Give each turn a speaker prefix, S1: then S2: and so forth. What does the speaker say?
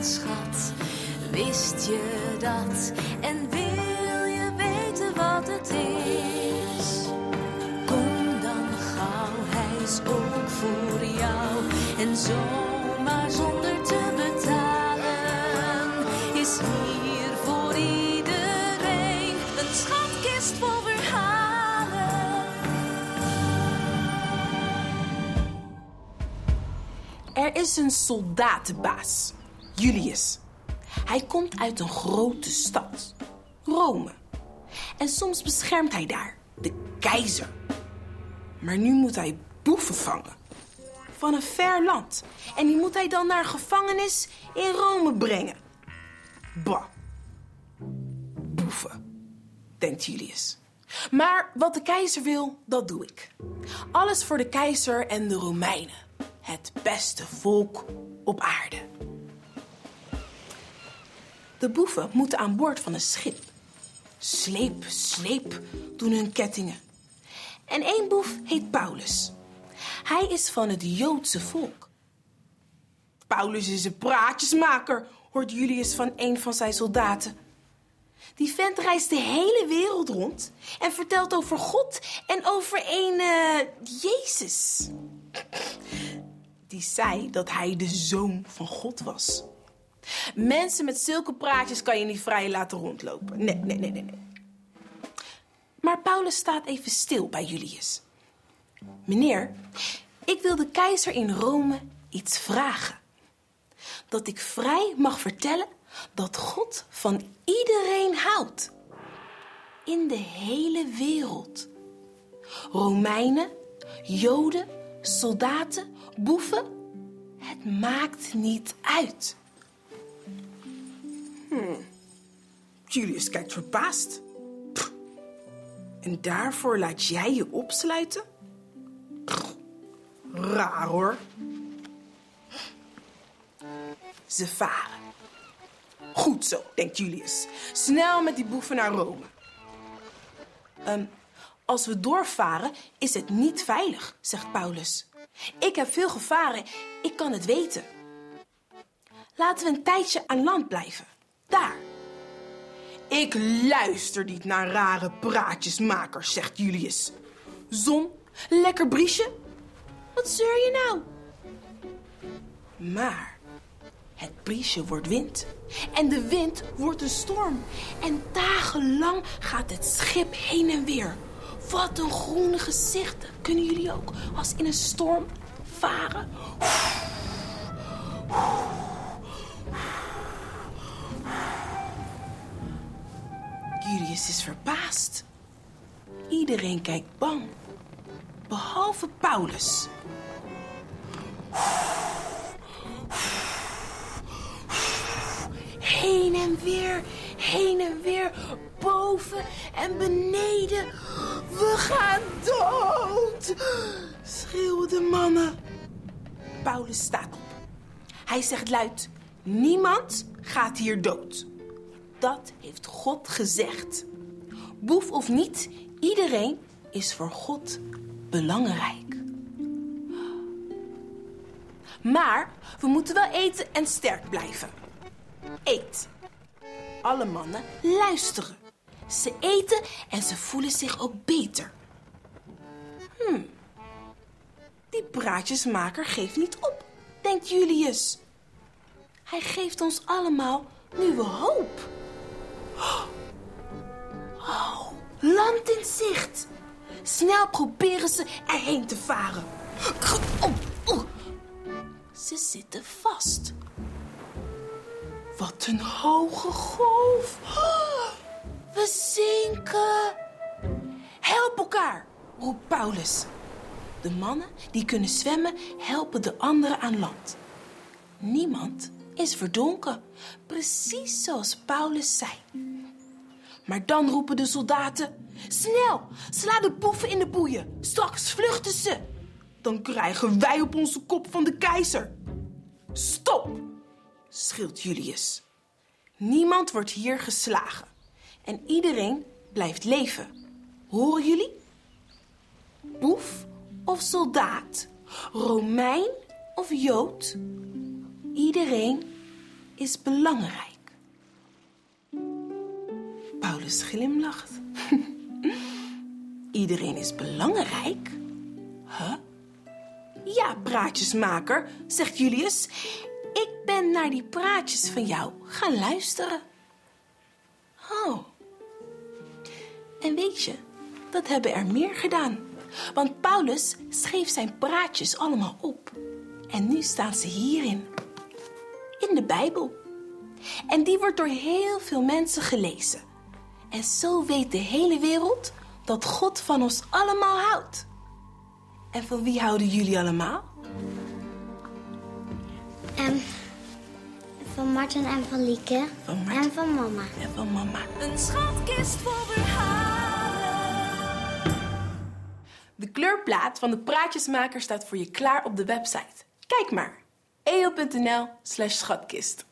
S1: schat. Wist je dat? En wil je weten wat het is? Kom dan gauw, hij is ook voor jou. En zomaar zonder te betalen is hier voor iedereen een schatkist vol verhalen.
S2: Er is een soldatenbaas, Julius. Hij komt uit een grote stad, Rome. En soms beschermt hij daar de keizer. Maar nu moet hij boeven vangen. Van een ver land. En die moet hij dan naar gevangenis in Rome brengen. Bah. Boeven, denkt Julius. Maar wat de keizer wil, dat doe ik. Alles voor de keizer en de Romeinen. Het beste volk op aarde. De boeven moeten aan boord van een schip. Sleep, sleep doen hun kettingen. En één boef heet Paulus. Hij is van het Joodse volk. Paulus is een praatjesmaker, hoort Julius van een van zijn soldaten. Die vent reist de hele wereld rond en vertelt over God en over een eh, Jezus. Die zei dat hij de zoon van God was. Mensen met zulke praatjes kan je niet vrij laten rondlopen. Nee, nee, nee, nee. Maar Paulus staat even stil bij Julius. Meneer, ik wil de keizer in Rome iets vragen. Dat ik vrij mag vertellen dat God van iedereen houdt. In de hele wereld. Romeinen, Joden, soldaten, boeven. Het maakt niet uit. Julius kijkt verbaasd. En daarvoor laat jij je opsluiten? Raar hoor. Ze varen. Goed zo, denkt Julius. Snel met die boeven naar Rome. Ehm, als we doorvaren, is het niet veilig, zegt Paulus. Ik heb veel gevaren, ik kan het weten. Laten we een tijdje aan land blijven. Daar. Ik luister niet naar rare praatjesmakers, zegt Julius. Zon, lekker briesje. Wat zeur je nou? Maar het briesje wordt wind. En de wind wordt een storm. En dagenlang gaat het schip heen en weer. Wat een groene gezichten. Kunnen jullie ook als in een storm varen? Is verbaasd. Iedereen kijkt bang. Behalve Paulus. Heen en weer, heen en weer, boven en beneden. We gaan dood, schreeuwen de mannen. Paulus staat op. Hij zegt luid, niemand gaat hier dood. Dat heeft God gezegd. Boef of niet, iedereen is voor God belangrijk. Maar we moeten wel eten en sterk blijven. Eet. Alle mannen luisteren. Ze eten en ze voelen zich ook beter. Hm. Die praatjesmaker geeft niet op, denkt Julius. Hij geeft ons allemaal nieuwe hoop. Land in zicht. Snel proberen ze erheen te varen. Ze zitten vast. Wat een hoge golf. We zinken. Help elkaar, roept Paulus. De mannen die kunnen zwemmen helpen de anderen aan land. Niemand is verdronken, precies zoals Paulus zei. Maar dan roepen de soldaten: Snel, sla de boeven in de boeien. Straks vluchten ze. Dan krijgen wij op onze kop van de keizer. Stop, schreeuwt Julius. Niemand wordt hier geslagen. En iedereen blijft leven. Horen jullie? Boef of soldaat? Romein of Jood? Iedereen is belangrijk. Paulus glimlacht. Iedereen is belangrijk? Huh? Ja, praatjesmaker, zegt Julius. Ik ben naar die praatjes van jou gaan luisteren. Oh. En weet je, dat hebben er meer gedaan. Want Paulus schreef zijn praatjes allemaal op. En nu staan ze hierin. In de Bijbel. En die wordt door heel veel mensen gelezen. En zo weet de hele wereld dat God van ons allemaal houdt. En van wie houden jullie allemaal?
S3: En van Martin en van Lieke.
S2: Van Martin.
S3: En van mama.
S2: En van mama.
S1: Een schatkist vol verhalen.
S2: De kleurplaat van de praatjesmaker staat voor je klaar op de website. Kijk maar. eo.nl slash schatkist.